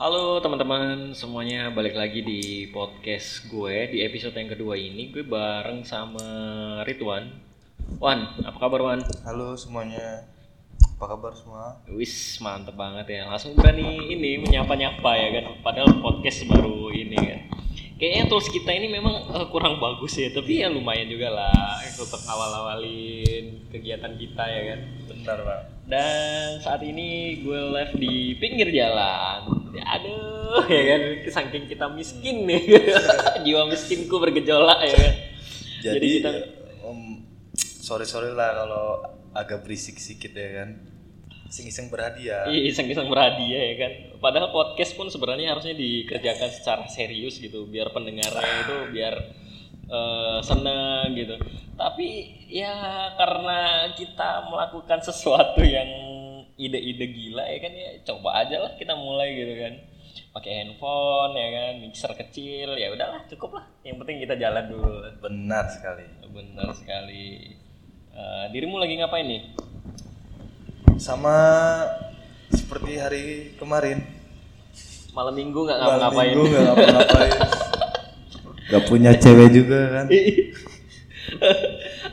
Halo teman-teman semuanya balik lagi di podcast gue di episode yang kedua ini gue bareng sama Ridwan. Wan, apa kabar Wan? Halo semuanya, apa kabar semua? Wis mantep banget ya. Langsung berani ini menyapa-nyapa ya kan. Padahal podcast baru ini kan. Kayaknya tools kita ini memang eh, kurang bagus ya, tapi ya lumayan juga lah untuk awal-awalin kegiatan kita ya kan. Benar pak. Dan saat ini gue live di pinggir jalan. Ya, aduh, ya kan, saking kita miskin nih, jiwa miskinku bergejolak ya kan. Jadi, Jadi kita om sorry sorry lah kalau agak berisik sedikit ya kan. Iseng-iseng berhadiah. Iya, iseng-iseng berhadiah ya kan. Padahal podcast pun sebenarnya harusnya dikerjakan secara serius gitu, biar pendengarnya itu biar eh, seneng gitu. Tapi ya karena kita melakukan sesuatu yang ide-ide gila ya kan ya coba aja lah kita mulai gitu kan. Pakai handphone ya kan, mixer kecil ya udahlah cukup lah. Yang penting kita jalan dulu. Benar sekali. Benar sekali. Eh, dirimu lagi ngapain nih? Sama seperti hari kemarin. Malam minggu nggak Malam ngapa-ngapain? minggu nggak ngapa-ngapain. Gak punya cewek juga kan?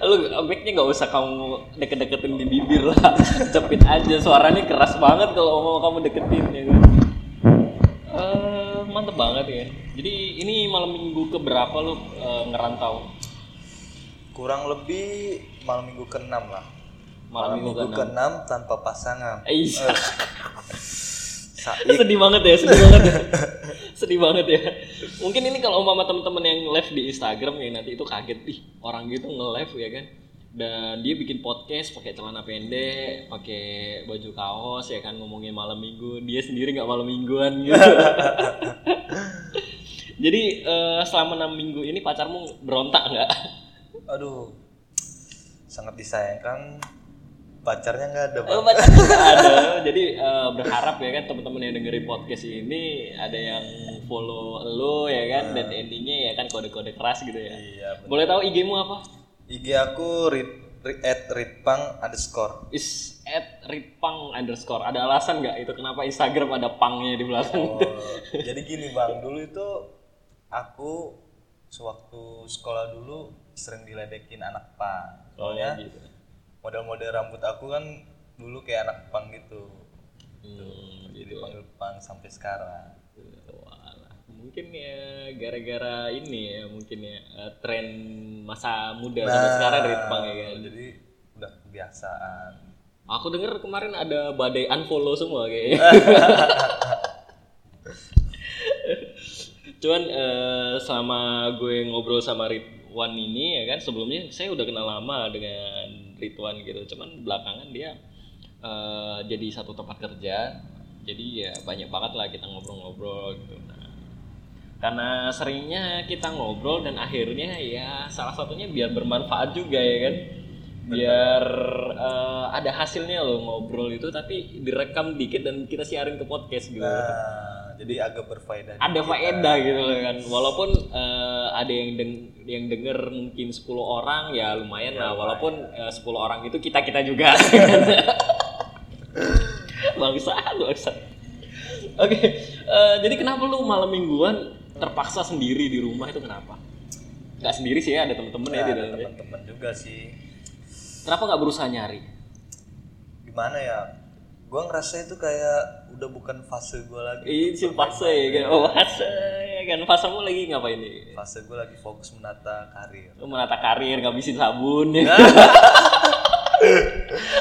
lu mic-nya nggak usah kamu deket-deketin di bibir lah. Cepit aja suaranya keras banget kalau mau kamu deketin ya kan? Eh, mantep banget ya. Jadi ini malam minggu keberapa lu eh, ngerantau? Kurang lebih malam minggu ke-6 lah. malam, minggu, ke ke-6 tanpa pasangan. Eh, iya. Saik sedih banget ya sedih banget ya. Sedih banget ya mungkin ini kalau mama teman-teman yang live di Instagram ya nanti itu kaget ih orang gitu nge-live ya kan? Dan dia bikin podcast pakai celana pendek pakai baju kaos ya kan? Ngomongin malam minggu. Dia sendiri nggak malam mingguan gitu. Jadi eh, selama enam minggu ini pacarmu berontak nggak? Aduh, sangat disayangkan pacarnya nggak ada. Oh, pacar nggak ada. Jadi eh, berharap ya kan teman-teman yang dengerin podcast ini ada yang follow lo ya kan dan endingnya ya kan kode-kode keras gitu ya. Iya. bener. Boleh tahu IG-mu apa? IG aku read, read at readpang underscore. Is at ritpang underscore. Ada alasan nggak itu kenapa Instagram ada pangnya di belakang? Oh, jadi gini bang, dulu itu aku sewaktu sekolah dulu sering diledekin anak pang. Soalnya gitu. Model-model rambut aku kan dulu kayak anak pang gitu. Hmm, Jadi gitu. panggil pang sampai sekarang. Walah. Mungkin ya gara-gara ini ya mungkin ya eh, tren masa muda sampai sekarang ritpang ya kan. Jadi udah kebiasaan. Aku denger kemarin ada badai unfollow semua kayaknya. Cuman eh, selama gue ngobrol sama Ridwan ini ya kan sebelumnya saya udah kenal lama dengan Ridwan gitu. Cuman belakangan dia eh, jadi satu tempat kerja. Jadi ya banyak banget lah kita ngobrol-ngobrol gitu. Nah, karena seringnya kita ngobrol dan akhirnya ya salah satunya biar bermanfaat juga ya kan biar eh, ada hasilnya loh ngobrol itu tapi direkam dikit dan kita siarin ke podcast gitu Nah, jadi agak berfaedah. ada faedah gitu loh kan. Walaupun eh, ada yang deng yang denger mungkin 10 orang ya lumayan lah. walaupun eh, 10 orang itu kita kita juga. Bangsa bangsa. Oke eh, jadi kenapa lu malam mingguan terpaksa sendiri di rumah itu kenapa? Nggak sendiri sih ya ada temen-temen ya Nah, di ada dalamnya teman-teman juga sih. kenapa nggak berusaha nyari? Gimana ya? Gua ngerasa itu kayak udah bukan fase gua lagi. ini sih fase ya kan oh fase ya kan fasemu lagi ngapain nih Fase gua lagi fokus menata karir. lu menata karir ngabisin sabun ya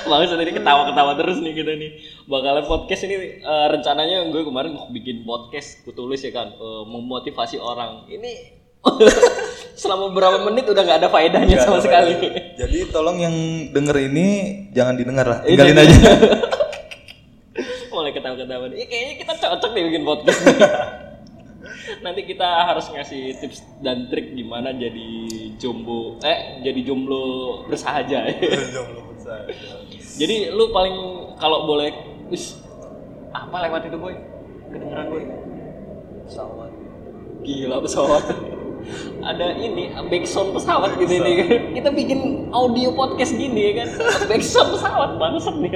Bang tadi ketawa-ketawa terus nih kita nih. Bakalan podcast ini eh, rencananya gue kemarin mau bikin podcast, gue tulis ya kan, eh, memotivasi orang. Ini selama beberapa menit udah nggak ada faedahnya sama sekali. Jadi tolong yang denger ini jangan didengar lah, tinggalin aja. Ketawa-ketawa. Iya kayaknya kita cocok nih bikin podcast nih. Nanti kita harus ngasih tips dan trik gimana jadi jomblo, eh jadi jomblo bersahaja. Jomblo besar. Jadi lu paling kalau boleh wis apa lewat itu boy? Kedengeran boy? Pesawat. Gila pesawat. Ada ini backsound pesawat gitu ini kan. Kita bikin audio podcast gini ya kan. Backsound pesawat bangsat nih.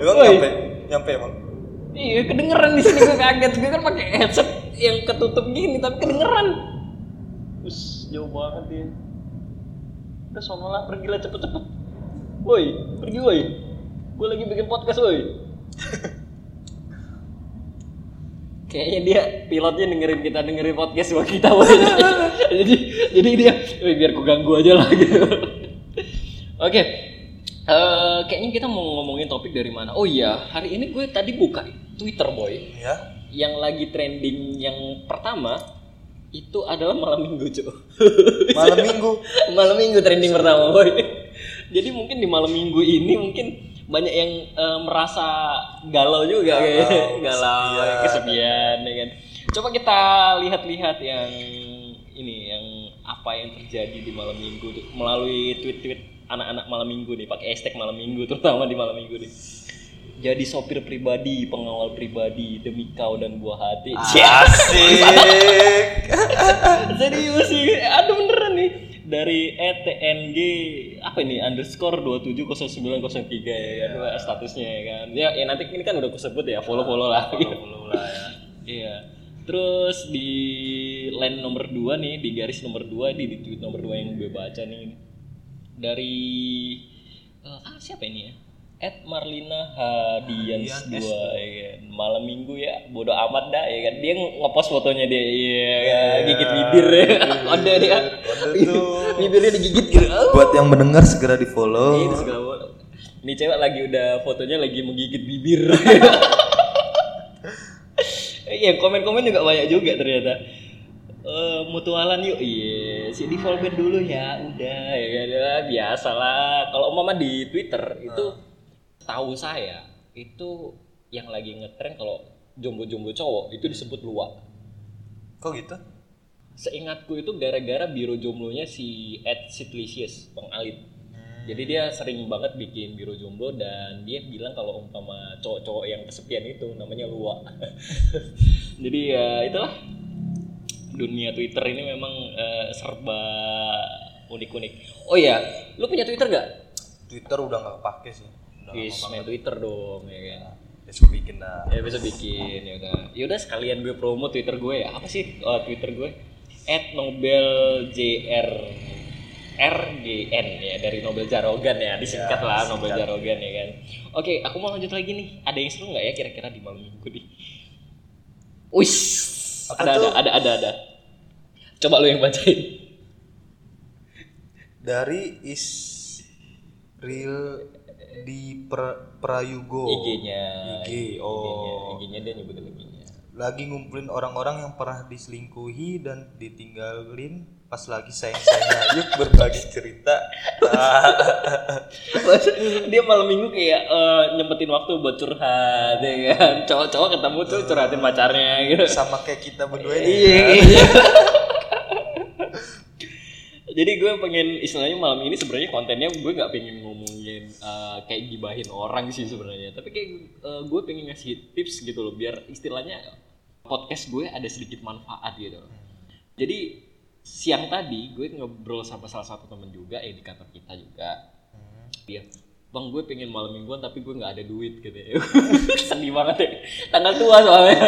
Emang nyampe? Nyampe emang? Iya kedengeran di sini gue kaget gue kan pakai headset yang ketutup gini tapi kedengeran. Us jauh banget dia. Udah sono lah pergi lah cepet-cepet. Woi pergi woi. Gue lagi bikin podcast woi. Kayaknya dia pilotnya dengerin kita dengerin podcast buat kita woi. jadi jadi dia, woi biar gue ganggu aja lah gitu. Oke, Eh, kayaknya kita mau ngomongin topik dari mana? Oh iya, hari ini gue tadi buka Twitter boy. Ya. Yang lagi trending yang pertama itu adalah malam minggu cuy. Malam minggu. malam minggu trending pertama boy. Jadi mungkin di malam minggu ini mungkin banyak yang eh, merasa galau juga kayak galau, kesepian. kesepian ya kan. Coba kita lihat-lihat yang ini yang apa yang terjadi di malam minggu tuh melalui tweet-tweet anak-anak malam minggu nih pakai hashtag malam minggu terutama di malam minggu nih. Jadi sopir pribadi, pengawal pribadi demi kau dan buah hati. Asik. Serius sih, aduh beneran nih. Dari ETNG apa ini? Underscore 270903 ya kan statusnya ya kan? Ya, ya nanti ini kan udah kusebut ya follow follow lah. Follow lah ya. iya. Terus di line nomor 2 nih di garis nomor 2 di, di tweet nomor 2 yang gue baca nih. Dari eh, ah siapa ini ya Ed Marlina Hadians Hadian 2 ya kan. malam minggu ya bodoh amat dah ya kan dia ngepost fotonya dia iya kan. gigit bibir ya kode dia bibirnya digigit gitu. Buat yang mendengar segera di follow. Ini macam. Ini cewek lagi udah fotonya lagi menggigit bibir. Iya, komen-komen juga banyak juga ternyata. Eh, mutualan yuk, iya, si di follow dulu ya, udah ya kan, ya, biasa lah. Kalau mama di Twitter itu tahu saya itu yang lagi ngetren kalau jombo-jombo cowok itu disebut luak. Kok gitu? Seingatku itu gara-gara biro jomblonya si Ed Sitlicious, Bang Alit. Jadi dia sering banget bikin biro jomblo dan dia bilang kalau umpama cowok-cowok yang kesepian itu namanya luak. Jadi ya itulah dunia Twitter ini memang eh, serba unik-unik. Oh ya, lu punya Twitter gak? Twitter udah nggak pakai sih. Udah Yes, main Twitter dong ya kan. besok bikin dah. Ya bisa bikin ya udah. Ya udah sekalian gue promo Twitter gue ya. Apa sih eh, Twitter gue? @nobeljr RGN ya dari Nobel Jarogan ya disingkat Ya, lah Nobel singkat. Jarogan ya kan. Oke, aku mau lanjut lagi nih. Ada yang seru nggak ya kira-kira di malam minggu nih? Wis, Apa ada, ada ada ada ada. Coba lu yang bacain. Dari is real di pra, Prayugo. IG-nya. IG, oh. IG-nya dia nyebutin IG-nya. Lagi ngumpulin orang-orang yang pernah diselingkuhi dan ditinggalin pas lagi sayang-sayangnya. Yuk berbagi cerita. dia malam minggu kayak eh, nyempetin waktu buat curhat ya kan cowok-cowok ketemu tuh curhatin pacarnya gitu Sama kayak kita berdua ini. iya ya. iya jadi gue pengen istilahnya malam ini sebenarnya kontennya gue nggak pengen ngomongin eh, kayak gibahin orang sih sebenarnya. Tapi kayak eh, gue pengen ngasih tips gitu loh biar istilahnya podcast gue ada sedikit manfaat gitu. Loh. jadi siang tadi gue ngobrol sama salah satu temen juga yang di kantor kita juga. Dia bang gue pengen malam mingguan tapi gue nggak ada duit gitu ya sedih banget ya tanggal tua soalnya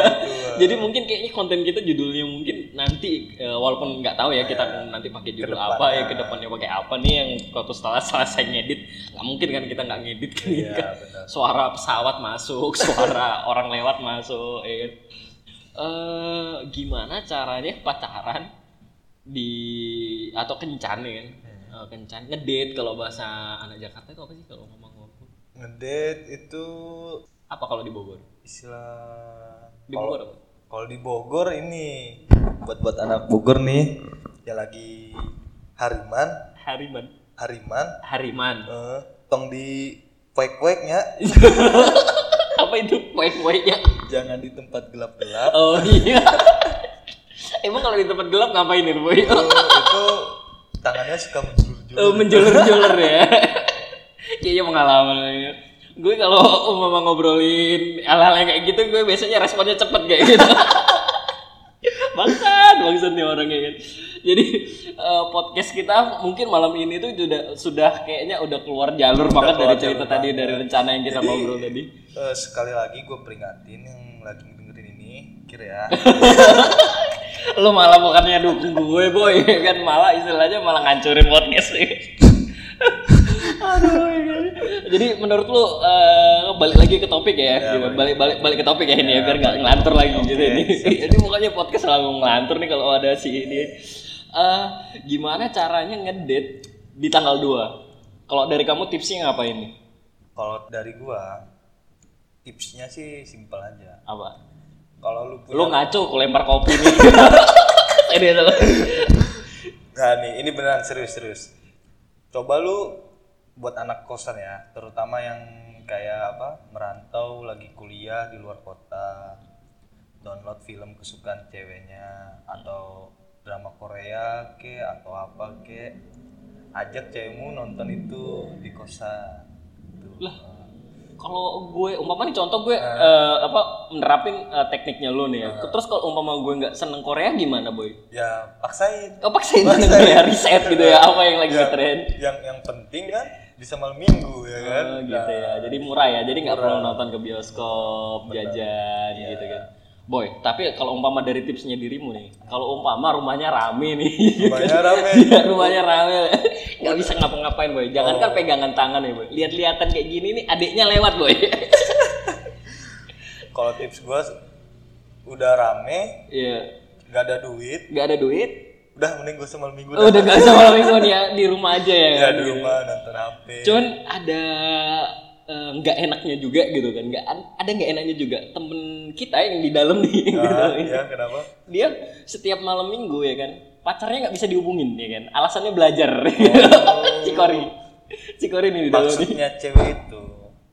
jadi mungkin kayaknya konten kita judulnya mungkin nanti eh, walaupun nggak tahu ya kita nanti pakai judul Ke depannya. apa ya ke depannya pakai apa nih yang kalau setelah selesai ngedit nggak mungkin kan kita nggak ngedit kan Iya, kan. benar. suara pesawat masuk suara orang lewat masuk ya kan. Eh, gimana caranya pacaran di atau kencan ya kan Kencan ngedate kalau bahasa anak Jakarta itu apa sih kalau ngomong-ngomong? Ngedate itu apa kalau di Bogor? istilah di Bogor apa? Kalau di Bogor ini buat buat anak Bogor nih yang lagi hariman, Hariman. Hariman, Hariman. Eh, tong di poek-poeknya, apa itu poin-poinnya jangan di tempat gelap-gelap. oh iya. Emang kalau di tempat gelap ngapain itu boy? Itu, itu tangannya suka. Oh, menjulur-julur ya. Kayaknya pengalaman gue kalau umpama ngobrolin hal-hal yang kayak gitu gue biasanya responnya cepet kayak gitu. Bangsat bangsat nih orangnya kan Jadi eh, podcast kita mungkin malam ini tuh sudah sudah kayaknya udah keluar jalur banget dari keluar cerita jalur tadi dari rencana yang kita Jadi- ngobrol tadi. Eh, sekali lagi gue peringatin yang lagi dengerin ini kira ya Lu malah bukannya dukung gue boy kan malah istilahnya malah ngancurin podcast. Aduh. ya kan. Jadi menurut lu eh, balik lagi ke topik ya, gitu. balik balik balik ke topik ya ini ya, biar nggak ngelantur lagi gitu ini. Jadi pokoknya podcast selalu ngelantur nih kalau ada si ini. Eh, gimana caranya ngedate di tanggal 2? Kalau dari kamu tipsnya ngapain nih? kalau dari gua tipsnya sih simpel aja Apa? Kalau lu punya Lu ngaco, aku lempar kopi nih. Ini Nah nih, ini beneran serius-serius. Coba lu buat anak kosan ya, terutama yang kayak apa, merantau lagi kuliah di luar kota, download film kesukaan ceweknya atau drama Korea ke atau apa ke, ajak cewekmu nonton itu di kosan. Tuh. lah kalau gue umpama nih contoh gue eh, apa menerapin eh, tekniknya lo nih ya. Terus kalau umpama gue nggak seneng Korea gimana boy? Ya paksain. kau paksain. Seneng Korea riset gitu ya apa yang lagi ngetren? Yang yang penting kan bisa malam minggu ya kan. Oh, gitu ya. Jadi murah ya jadi nggak perlu nonton ke bioskop jajan gitu kan boy tapi kalau umpama dari tipsnya dirimu nih kalau umpama rumahnya rame nih Rumahnya rame. Iya, rumahnya rame nggak bisa ngapa-ngapain boy jangan kan pegangan tangan ya boy lihat-lihatan kayak gini nih adiknya lewat boy Kalau tips gua udah rame, iya nggak ada duit, nggak ada duit udah mending gue semalam minggu Oh, dah. udah gak usah malam mingguan ya di rumah aja ya. ya kan? di rumah nonton HP. Cuman ada eh, nggak enaknya juga gitu kan. Nggak ada nggak enaknya juga temen kita yang di dalam nih. gitu. Ah, ya kenapa? Dia setiap malam minggu ya kan pacarnya nggak bisa dihubungin ya kan. Alasannya belajar. Cikori. Cikori nih di dalam. Maksudnya cewek itu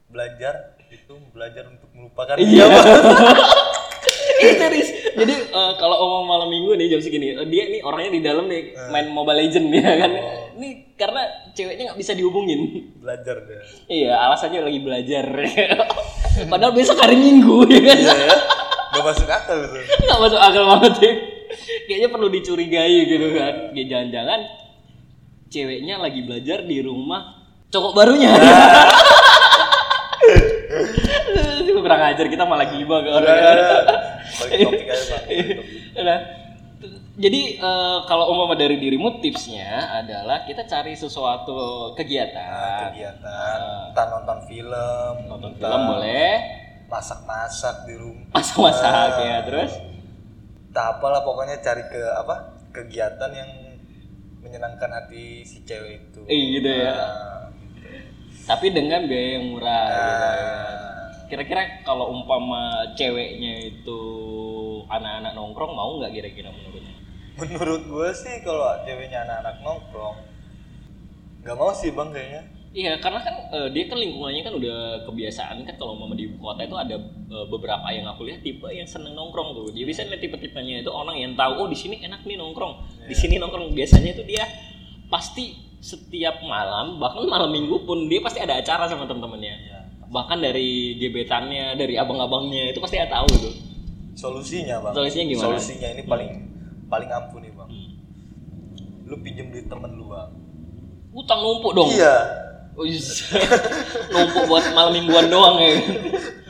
belajar itu belajar untuk melupakan Iya. dia. Itu Riz. Jadi eh, kalau omong malam minggu nih jam segini, eh, dia nih orangnya di dalam nih main Mobile Legend ya kan. Ini karena ceweknya nggak bisa dihubungin. belajar dia. Iya, alasannya lagi belajar. Padahal besok hari Minggu ya kan. Iya ya. Gak masuk akal gitu. Nggak masuk akal banget ya. Kayaknya perlu dicurigai gitu kan. Ya jangan-jangan ceweknya lagi belajar di rumah cowok barunya. Itu kurang ajar kita malah gibah ke orang. Topik aja topik. Nah, jadi eh, kalau umpama dari dirimu tipsnya adalah kita cari sesuatu kegiatan. Kegiatan, entah nonton film, Nonton entah film boleh, masak-masak di rumah. masak-masak ya terus. Entah apalah pokoknya cari ke apa kegiatan yang menyenangkan hati si cewek itu. Eh gitu ya. Nah, Tapi dengan biaya yang murah gitu ya. nah, Kira-kira kalau umpama ceweknya itu anak-anak nongkrong mau nggak kira-kira menurutnya? menurut gue sih kalau ceweknya anak-anak nongkrong nggak mau sih bang kayaknya Iya, karena kan eh, dia kan lingkungannya kan udah kebiasaan kan kalau mama di ibu kota itu ada eh, beberapa yang aku lihat tipe yang seneng nongkrong tuh. Dia bisa lihat tipe-tipenya itu orang yang tahu oh di sini enak nih nongkrong. Di sini nongkrong biasanya itu dia pasti setiap malam bahkan malam minggu pun dia pasti ada acara sama teman-temannya. Iya. Bahkan dari gebetannya, dari abang-abangnya itu pasti ada tahu gitu. Solusinya bang Solusinya gimana? solusinya ini paling paling ampuh nih bang Hmm. lu pinjem duit temen lu bang Utang numpuk dong. iya Oh, yes. numpuk buat malam mingguan doang ya.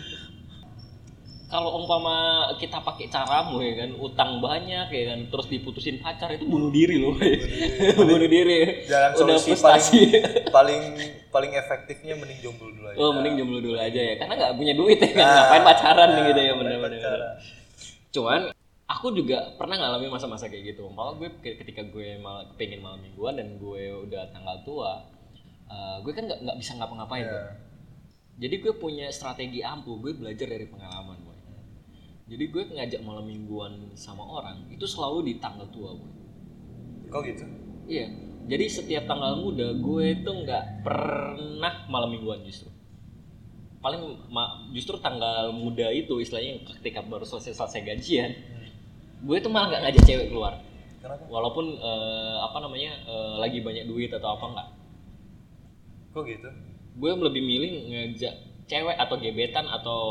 Kalau umpama kita pakai caramu ya kan, utang banyak ya kan, terus diputusin pacar itu bunuh diri loh. bunuh diri. jalan Udah solusi frustasi. paling paling paling efektifnya mending jomblo dulu aja Oh, mending jomblo dulu aja ya, karena nggak punya duit ya kan, Nah, ngapain pacaran nah, gitu ya pacaran. Cuman aku juga pernah ngalamin masa-masa kayak gitu. Malah gue ke- ketika gue mal, pengen malam mingguan dan gue udah tanggal tua, eh, gue kan nggak nggak bisa ngapa-ngapain tuh. Iya. Jadi gue punya strategi ampuh, gue belajar dari pengalaman. Jadi gue ngajak malam mingguan sama orang itu selalu di tanggal tua boy. kok gitu Iya. Jadi setiap tanggal muda gue itu nggak pernah malam mingguan justru. Paling justru tanggal muda itu istilahnya ketika baru selesai selesai gajian, gue itu malah nggak ngajak cewek keluar. kenapa Walaupun eh, apa namanya eh, lagi banyak duit atau apa nggak. kok gitu gue lebih milih ngajak cewek atau gebetan atau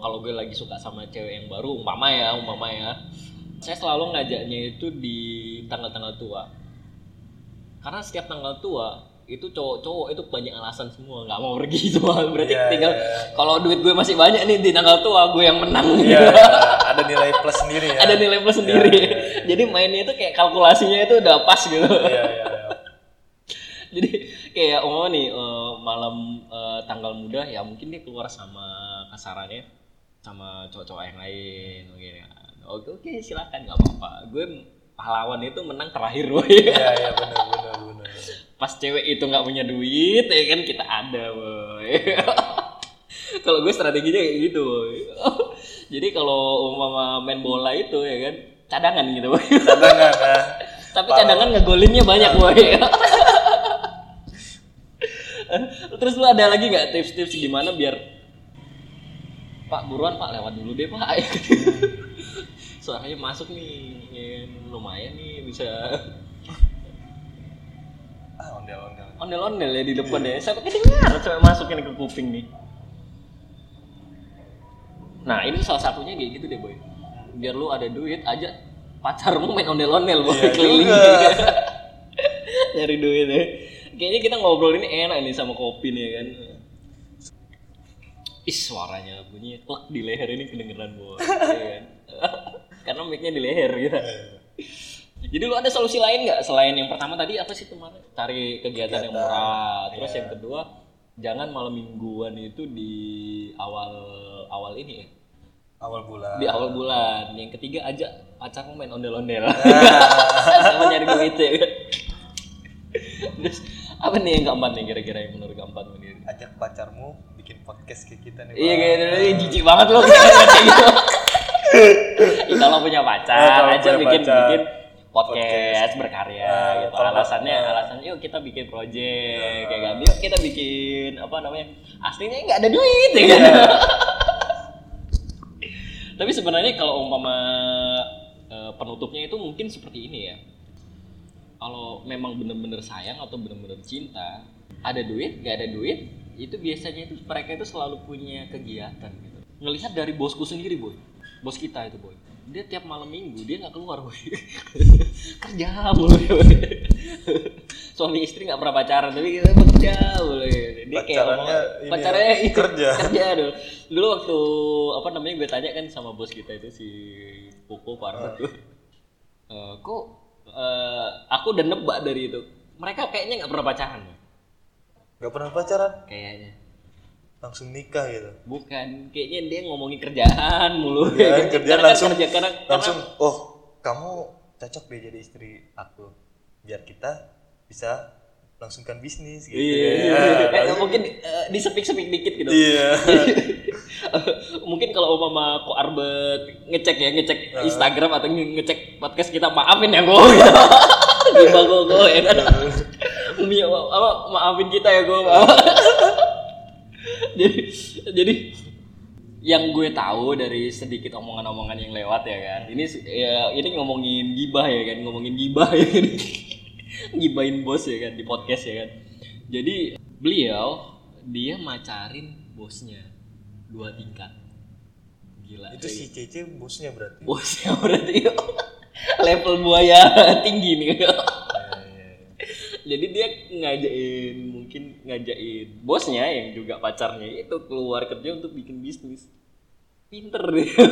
kalau gue lagi suka sama cewek yang baru umpama ya umpama ya saya selalu ngajaknya itu di tanggal-tanggal tua karena setiap tanggal tua itu cowok-cowok itu banyak alasan semua nggak mau pergi semua berarti Iya, tinggal iya. kalau duit gue masih banyak nih di tanggal tua gue yang menang Iya, iya. ada nilai plus sendiri ya. ada nilai plus sendiri Iya, iya, jadi mainnya itu kayak kalkulasinya itu udah pas gitu Iya, iya, iya. jadi kayak oh nih eh, malam eh, tanggal muda ya mungkin dia keluar sama kasarannya sama cowok-cowok yang lain mungkin ya. oke oke silakan nggak apa-apa. Gue pahlawan itu menang terakhir boy. Iya, iya benar benar benar. pas cewek itu nggak punya duit ya kan kita ada boy. Kalau gue strateginya kayak gitu boy. Jadi kalau umpama main bola itu ya kan cadangan gitu boy. Cadangan ya. tapi cadangan ngegolinnya banyak boy terus lu ada lagi nggak tips-tips gimana biar Pak buruan Pak lewat dulu deh Pak. Suaranya masuk nih ya lumayan nih bisa. Ah, ondel-ondel. ondel-ondel ya di depan ya. Sampai kedengar sampai masukin ke kuping nih? Nah ini salah satunya kayak gitu deh boy. Biar lu ada duit aja pacarmu main ondel-ondel boy Iya keliling. Nyari duit ya kayaknya kita ngobrol ini enak nih sama kopi nih kan? Ih suaranya bunyi klek di leher ini kedengeran boy ya kan? karena mic-nya di leher gitu. Jadi lu ada solusi lain nggak selain yang pertama tadi apa sih kemarin? Cari kegiatan, yang Kegiatan, murah. Terus iya. yang kedua jangan malam mingguan itu di awal awal ini ya? Awal bulan. di awal bulan. Yang ketiga aja pacarmu main ondel-ondel. Ah. sama nyari duit ya kan? Terus apa nih yang keempat nih kira-kira yang menurut keempat nih Ajak pacarmu bikin podcast kayak kita nih. iya kayak gitu. Jijik banget loh kayak gitu. Kalau punya pacar kalau aja bikin pacar. bikin podcast, Podcast. berkarya Ah, gitu. alasannya ah. alasannya yuk kita bikin project kayak kan yuk kita bikin apa namanya aslinya nggak ada duit ya kan? Tapi sebenarnya kalau umpama eh, penutupnya itu mungkin seperti ini ya kalau memang bener-bener sayang atau bener-bener cinta ada duit nggak ada duit itu biasanya itu mereka itu selalu punya kegiatan gitu. Ngelihat dari bosku sendiri boy. Bos kita itu boy. Dia tiap malam minggu dia nggak keluar boy. Kerja mulu boy. Suami istri nggak pernah pacaran tapi kita bekerja mulu dia kayak Pacarannya ngomong- ya, itu kerja. kerja dulu dulu waktu apa namanya gue tanya kan sama bos kita itu si Popo Parbat tuh Eh, kok eh, aku udah nebak dari itu mereka kayaknya nggak pernah pacaran Boy. Gak pernah pacaran, kayaknya langsung nikah gitu. bukan kayaknya dia ngomongin kerjaan mulu Kerjaan, kerjaan Karena kan langsung kerja, karena, langsung oh kamu cocok deh jadi istri aku biar kita bisa langsungkan bisnis gitu iya, ya. iya, iya. Eh, Langsung- mungkin eh, disepik-sepik dikit gitu iya umpama ko Arbet. Ngecek ya ngecek Instagram atau nge- ngecek podcast kita maafin ya gue gimana gue gue ya kan? Umi, apa maafin kita ya gue jadi jadi yang gue tahu dari sedikit omongan-omongan yang lewat ya kan? Ini ya ini ngomongin gibah ya kan? Ngomongin gibah ya kan? Gibahin bos ya kan? Di podcast ya kan? Jadi beliau dia macarin bosnya dua tingkat gila. Itu si Cece bosnya berarti. Bosnya berarti. Level buaya tinggi nih. Iya, iya, iya. jadi dia ngajain mungkin ngajain bosnya yang juga pacarnya itu keluar kerja untuk bikin bisnis. Pinter dia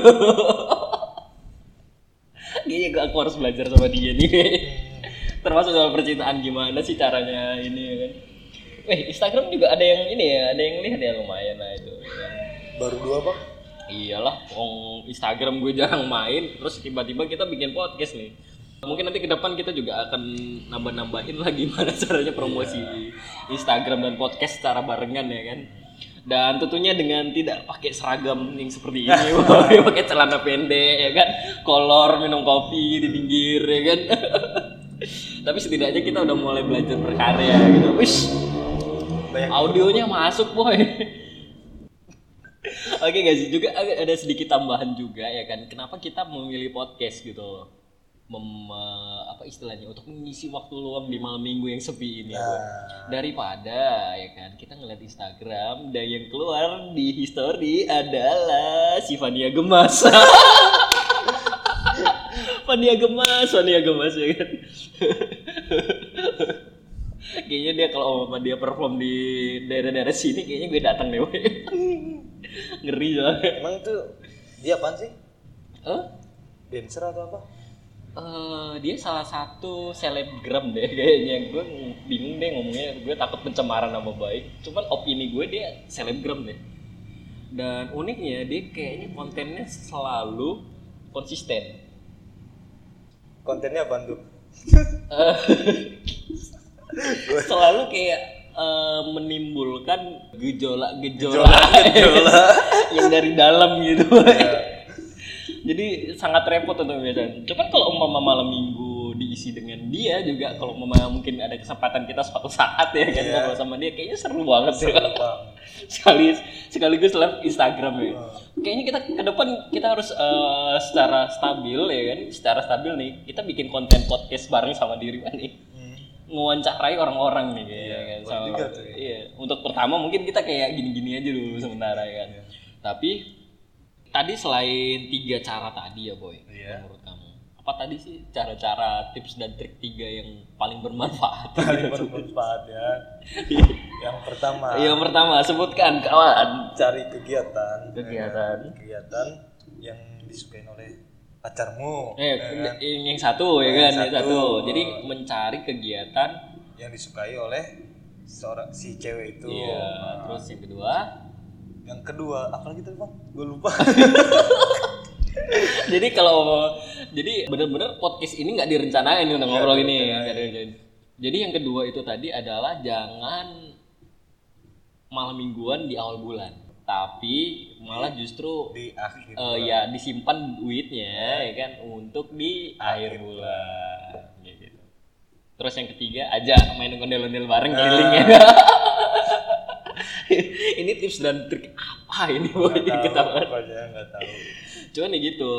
kayaknya gue aku harus belajar sama dia nih. Termasuk soal percintaan gimana sih caranya ini ya kan? Eh, Instagram juga ada yang ini ya, ada yang lihat ya lumayan lah itu. ya kan. baru dua bang Iyalah, wong Instagram gue jarang main, terus tiba-tiba kita bikin podcast nih. Mungkin nanti ke depan kita juga akan nambah-nambahin lah gimana caranya promosi Instagram dan podcast secara barengan ya kan. Dan tentunya dengan tidak pakai seragam yang seperti ini, pakai celana pendek ya kan, kolor minum kopi di pinggir ya kan. Tapi setidaknya kita udah mulai belajar berkarya gitu. Wish, audionya masuk boy. Oke guys, juga ada sedikit tambahan juga ya kan. Kenapa kita memilih podcast gitu loh? Mem, eh, apa istilahnya untuk mengisi waktu luang di malam minggu yang sepi ini. Nah. daripada ya kan kita ngeliat Instagram dan yang keluar di history adalah si Fania Gemas Fania gemas, Fania gemas ya kan. kayaknya dia kalau sama dia perform di daerah-daerah sini kayaknya gue datang deh. Ngeri soalnya. Emang itu dia apaan sih? Hah? Dancer atau apa? Eh, dia salah satu selebgram deh kayaknya gue bingung deh ngomongnya gue takut pencemaran nama baik cuman opini gue dia selebgram deh dan uniknya dia kayaknya kontennya selalu konsisten Kontennya apaan tuh? Eh, selalu kayak eh, menimbulkan gejolak-gejolak Gejolak. yang dari dalam gitu Ya. jadi sangat repot untuk biasanya cuman kalau umpama malam minggu diisi dengan dia juga kalau umpama mungkin ada kesempatan kita suatu saat ya kan Iya. ngobrol sama dia kayaknya seru banget sih Bang. sekali sekaligus live Instagram ya Oh. kayaknya kita ke depan kita harus eh, secara stabil ya kan secara stabil nih kita bikin konten podcast bareng sama diri nih Hmm. Ngewawancarai orang-orang nih kayaknya Iya, kan sama juga tuh ya. iya untuk pertama mungkin kita kayak gini-gini aja dulu sementara ya kan Iya. tapi tadi selain tiga cara tadi ya boy Iya. menurut kamu apa tadi sih cara-cara tips dan trik tiga yang paling bermanfaat Paling bermanfaat ya. Yang pertama, yang pertama sebutkan kawan cari kegiatan. Kegiatan. Ya, kegiatan yang disukai oleh pacarmu. eh ya kan? yang, satu ya kan yang satu. satu jadi mencari kegiatan Yang disukai oleh seorang si cewek itu. iya Nah, terus yang kedua Yang kedua, apa lagi tadi bang? Gue lupa. jadi kalau jadi bener-bener podcast ini nggak direncanain nih untuk ngobrol ini direncanain. jadi yang kedua itu tadi adalah jangan malam mingguan di awal bulan tapi malah justru Di akhir. eh, ya disimpan duitnya ya kan untuk di akhir bulan Kayak gitu. terus yang ketiga aja main ondel-ondel bareng keliling ya ini tips dan trik apa ini boy Nggak kita nggak tahu. cuman ya gitu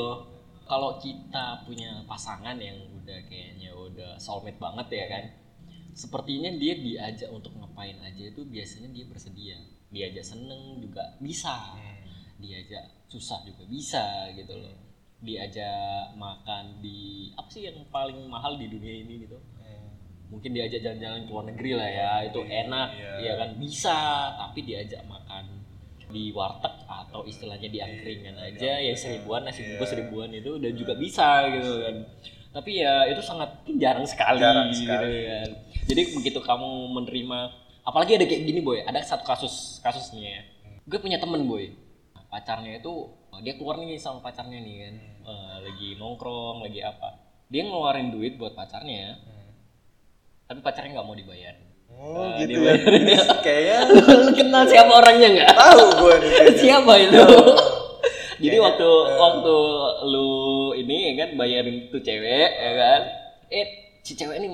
kalau kita punya pasangan yang udah kayaknya udah soulmate banget ya kan sepertinya dia diajak untuk ngapain aja itu biasanya dia bersedia. Diajak seneng juga bisa. Diajak susah juga bisa gitu loh. Diajak makan di apa sih yang paling mahal di dunia ini gitu? Hmm. mungkin diajak jalan-jalan ke luar negeri lah ya itu enak Iya. ya kan? Bisa tapi diajak makan di warteg atau istilahnya di angkringan aja ya seribuan nasi bungkus Iya. seribuan itu udah juga bisa gitu kan tapi ya itu sangat jarang sekali, Jarang gitu sekali. kan. Jadi begitu kamu menerima apalagi ada kayak gini boy. Ada satu kasus kasusnya ya. Gue punya temen boy. Pacarnya itu dia keluar nih sama pacarnya nih kan. Eh, lagi nongkrong lagi apa. Dia ngeluarin duit buat pacarnya. Tapi pacarnya nggak mau dibayar. Oh Eh, gitu ya. Kayaknya. Lu kenal siapa orangnya nggak? Tahu gue siapa itu jadi Kayaknya, waktu eh. waktu lu ini ya kan bayarin tuh cewek ya kan eh si cewek ini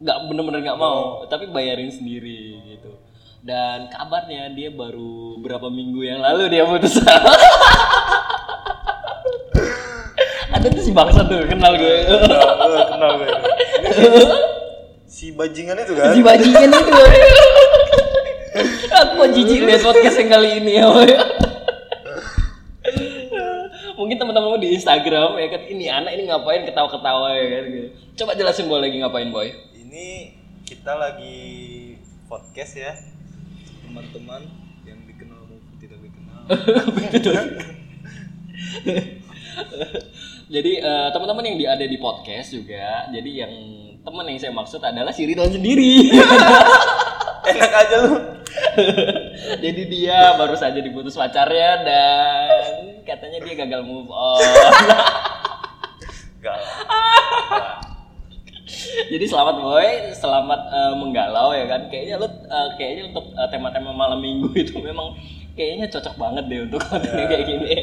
nggak bener-bener nggak mau tapi bayarin sendiri gitu dan kabarnya dia baru berapa minggu yang lalu dia putus ada tuh si bangsa tuh kenal gue Kenal gue, kenal gue. Si bajingan itu kan. si bajingan itu aku jijik lihat podcast yang kali ini ya. Mungkin teman-teman di Instagram ya kan ini anak ini ngapain ketawa-ketawa ya kan gitu. coba jelasin boy lagi ngapain boy Ini kita lagi podcast ya. Teman-teman yang dikenal maupun tidak dikenal. jadi eh, teman-teman yang di, ada di podcast juga jadi yang teman yang saya maksud adalah si Ridwan sendiri Enak aja lu. jadi dia baru saja diputus pacarnya dan katanya dia gagal move on lah. Jadi selamat boy, selamat eh, menggalau ya kan. Kayaknya lu eh, kayaknya untuk eh, tema-tema malam minggu itu memang kayaknya cocok banget deh untuk konten kayak gini.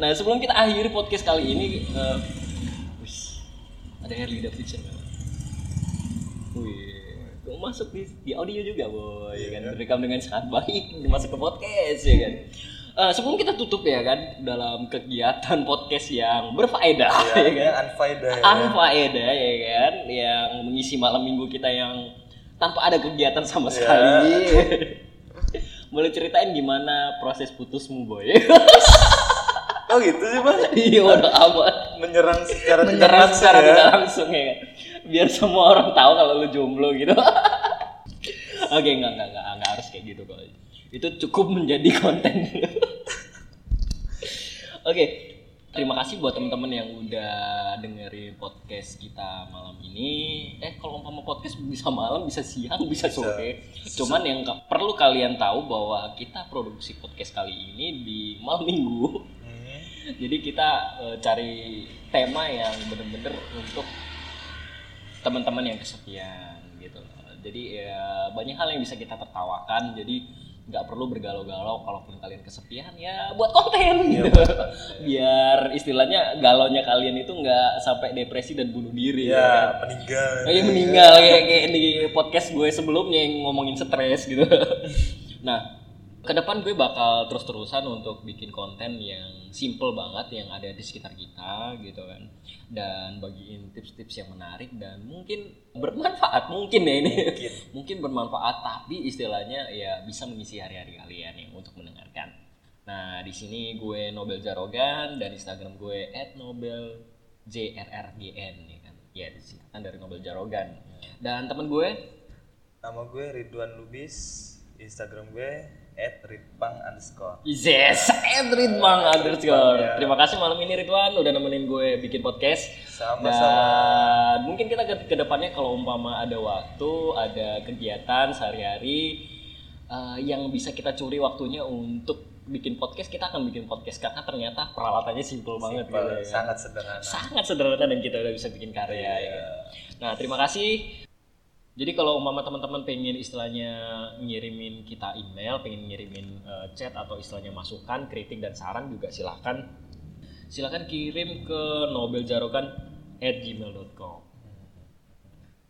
nah sebelum kita akhiri podcast kali ini, eh, wis, ada Harley Davidson. Wih, masuk di, di audio juga boy, ya kan direkam dengan sangat baik, masuk ke podcast ya kan. Eh, sebelum kita tutup ya kan dalam kegiatan podcast yang berfaedah ya, Ya, kan ya, unfaedah ya. unfaedah ya kan yang mengisi malam minggu kita yang tanpa ada kegiatan sama Ya. sekali boleh ceritain gimana proses putusmu boy Oh gitu sih bang. iya udah amat Menyerang secara tidak menyerang langsung secara ya. tidak langsung ya kan? biar semua orang tahu kalau lu jomblo gitu oke enggak enggak enggak enggak harus kayak gitu kok itu cukup menjadi konten oke terima kasih buat teman-teman yang udah dengerin podcast kita malam ini eh kalau umpama podcast bisa malam bisa siang bisa sore cuman yang perlu kalian tahu bahwa kita produksi podcast kali ini di malam minggu Hmm. jadi kita eh, cari tema yang bener-bener untuk teman-teman yang kesepian gitu loh. Jadi ya banyak hal yang bisa kita tertawakan. Jadi nggak perlu bergalau-galau kalaupun kalian kesepian ya buat konten gitu. Biar istilahnya galaunya kalian itu nggak sampai depresi dan bunuh diri ya. kan? Ya meninggal. Kayak meninggal kayak, kayak di podcast gue sebelumnya yang ngomongin stres gitu. nah, ke depan gue bakal terus-terusan untuk bikin konten yang simple banget yang ada di sekitar kita gitu kan. Dan bagiin tips-tips yang menarik dan mungkin bermanfaat mungkin ya ini. Mungkin. mungkin bermanfaat tapi istilahnya ya bisa mengisi hari-hari kalian yang untuk mendengarkan. Nah, di sini gue Nobel Jarogan dan Instagram gue @nobelJRRGN ya kan. Ya, disingkatan dari Nobel Jarogan. Dan temen gue Nama gue Ridwan Lubis. Instagram gue @ridpang underscore. Yes, Ridwan underscore. ya. Terima kasih malam ini Ridwan udah nemenin gue bikin podcast. Sama-sama. Dan mungkin kita ke ke depannya kalau umpama ada waktu, ada kegiatan sehari-hari eh, yang bisa kita curi waktunya untuk bikin podcast, kita akan bikin podcast karena ternyata peralatannya simple banget gitu. ya. Sangat sederhana. Sangat sederhana dan kita udah bisa bikin karya. ya kan? Nah terima kasih. Jadi kalau umpama teman-teman pengen istilahnya ngirimin kita email, pengen ngirimin eh, chat atau istilahnya masukan, kritik dan saran juga silahkan silahkan kirim ke nobeljarokan@gmail.com.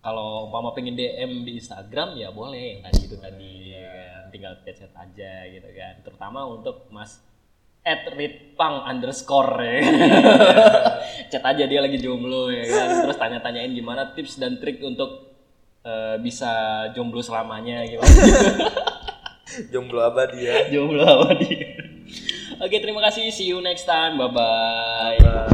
Kalau umpama pengen DM di Instagram ya boleh yang tadi itu tadi ya kan. tinggal chat-chat aja gitu kan. Terutama untuk Mas at ritpang underscore ya kan. chat aja dia lagi jomblo ya kan terus tanya-tanyain gimana tips dan trik untuk eh, bisa jomblo selamanya gimana Jomblo abadi ya. jomblo apa dia? Oke terima kasih. See you next time. Bye bye Bye.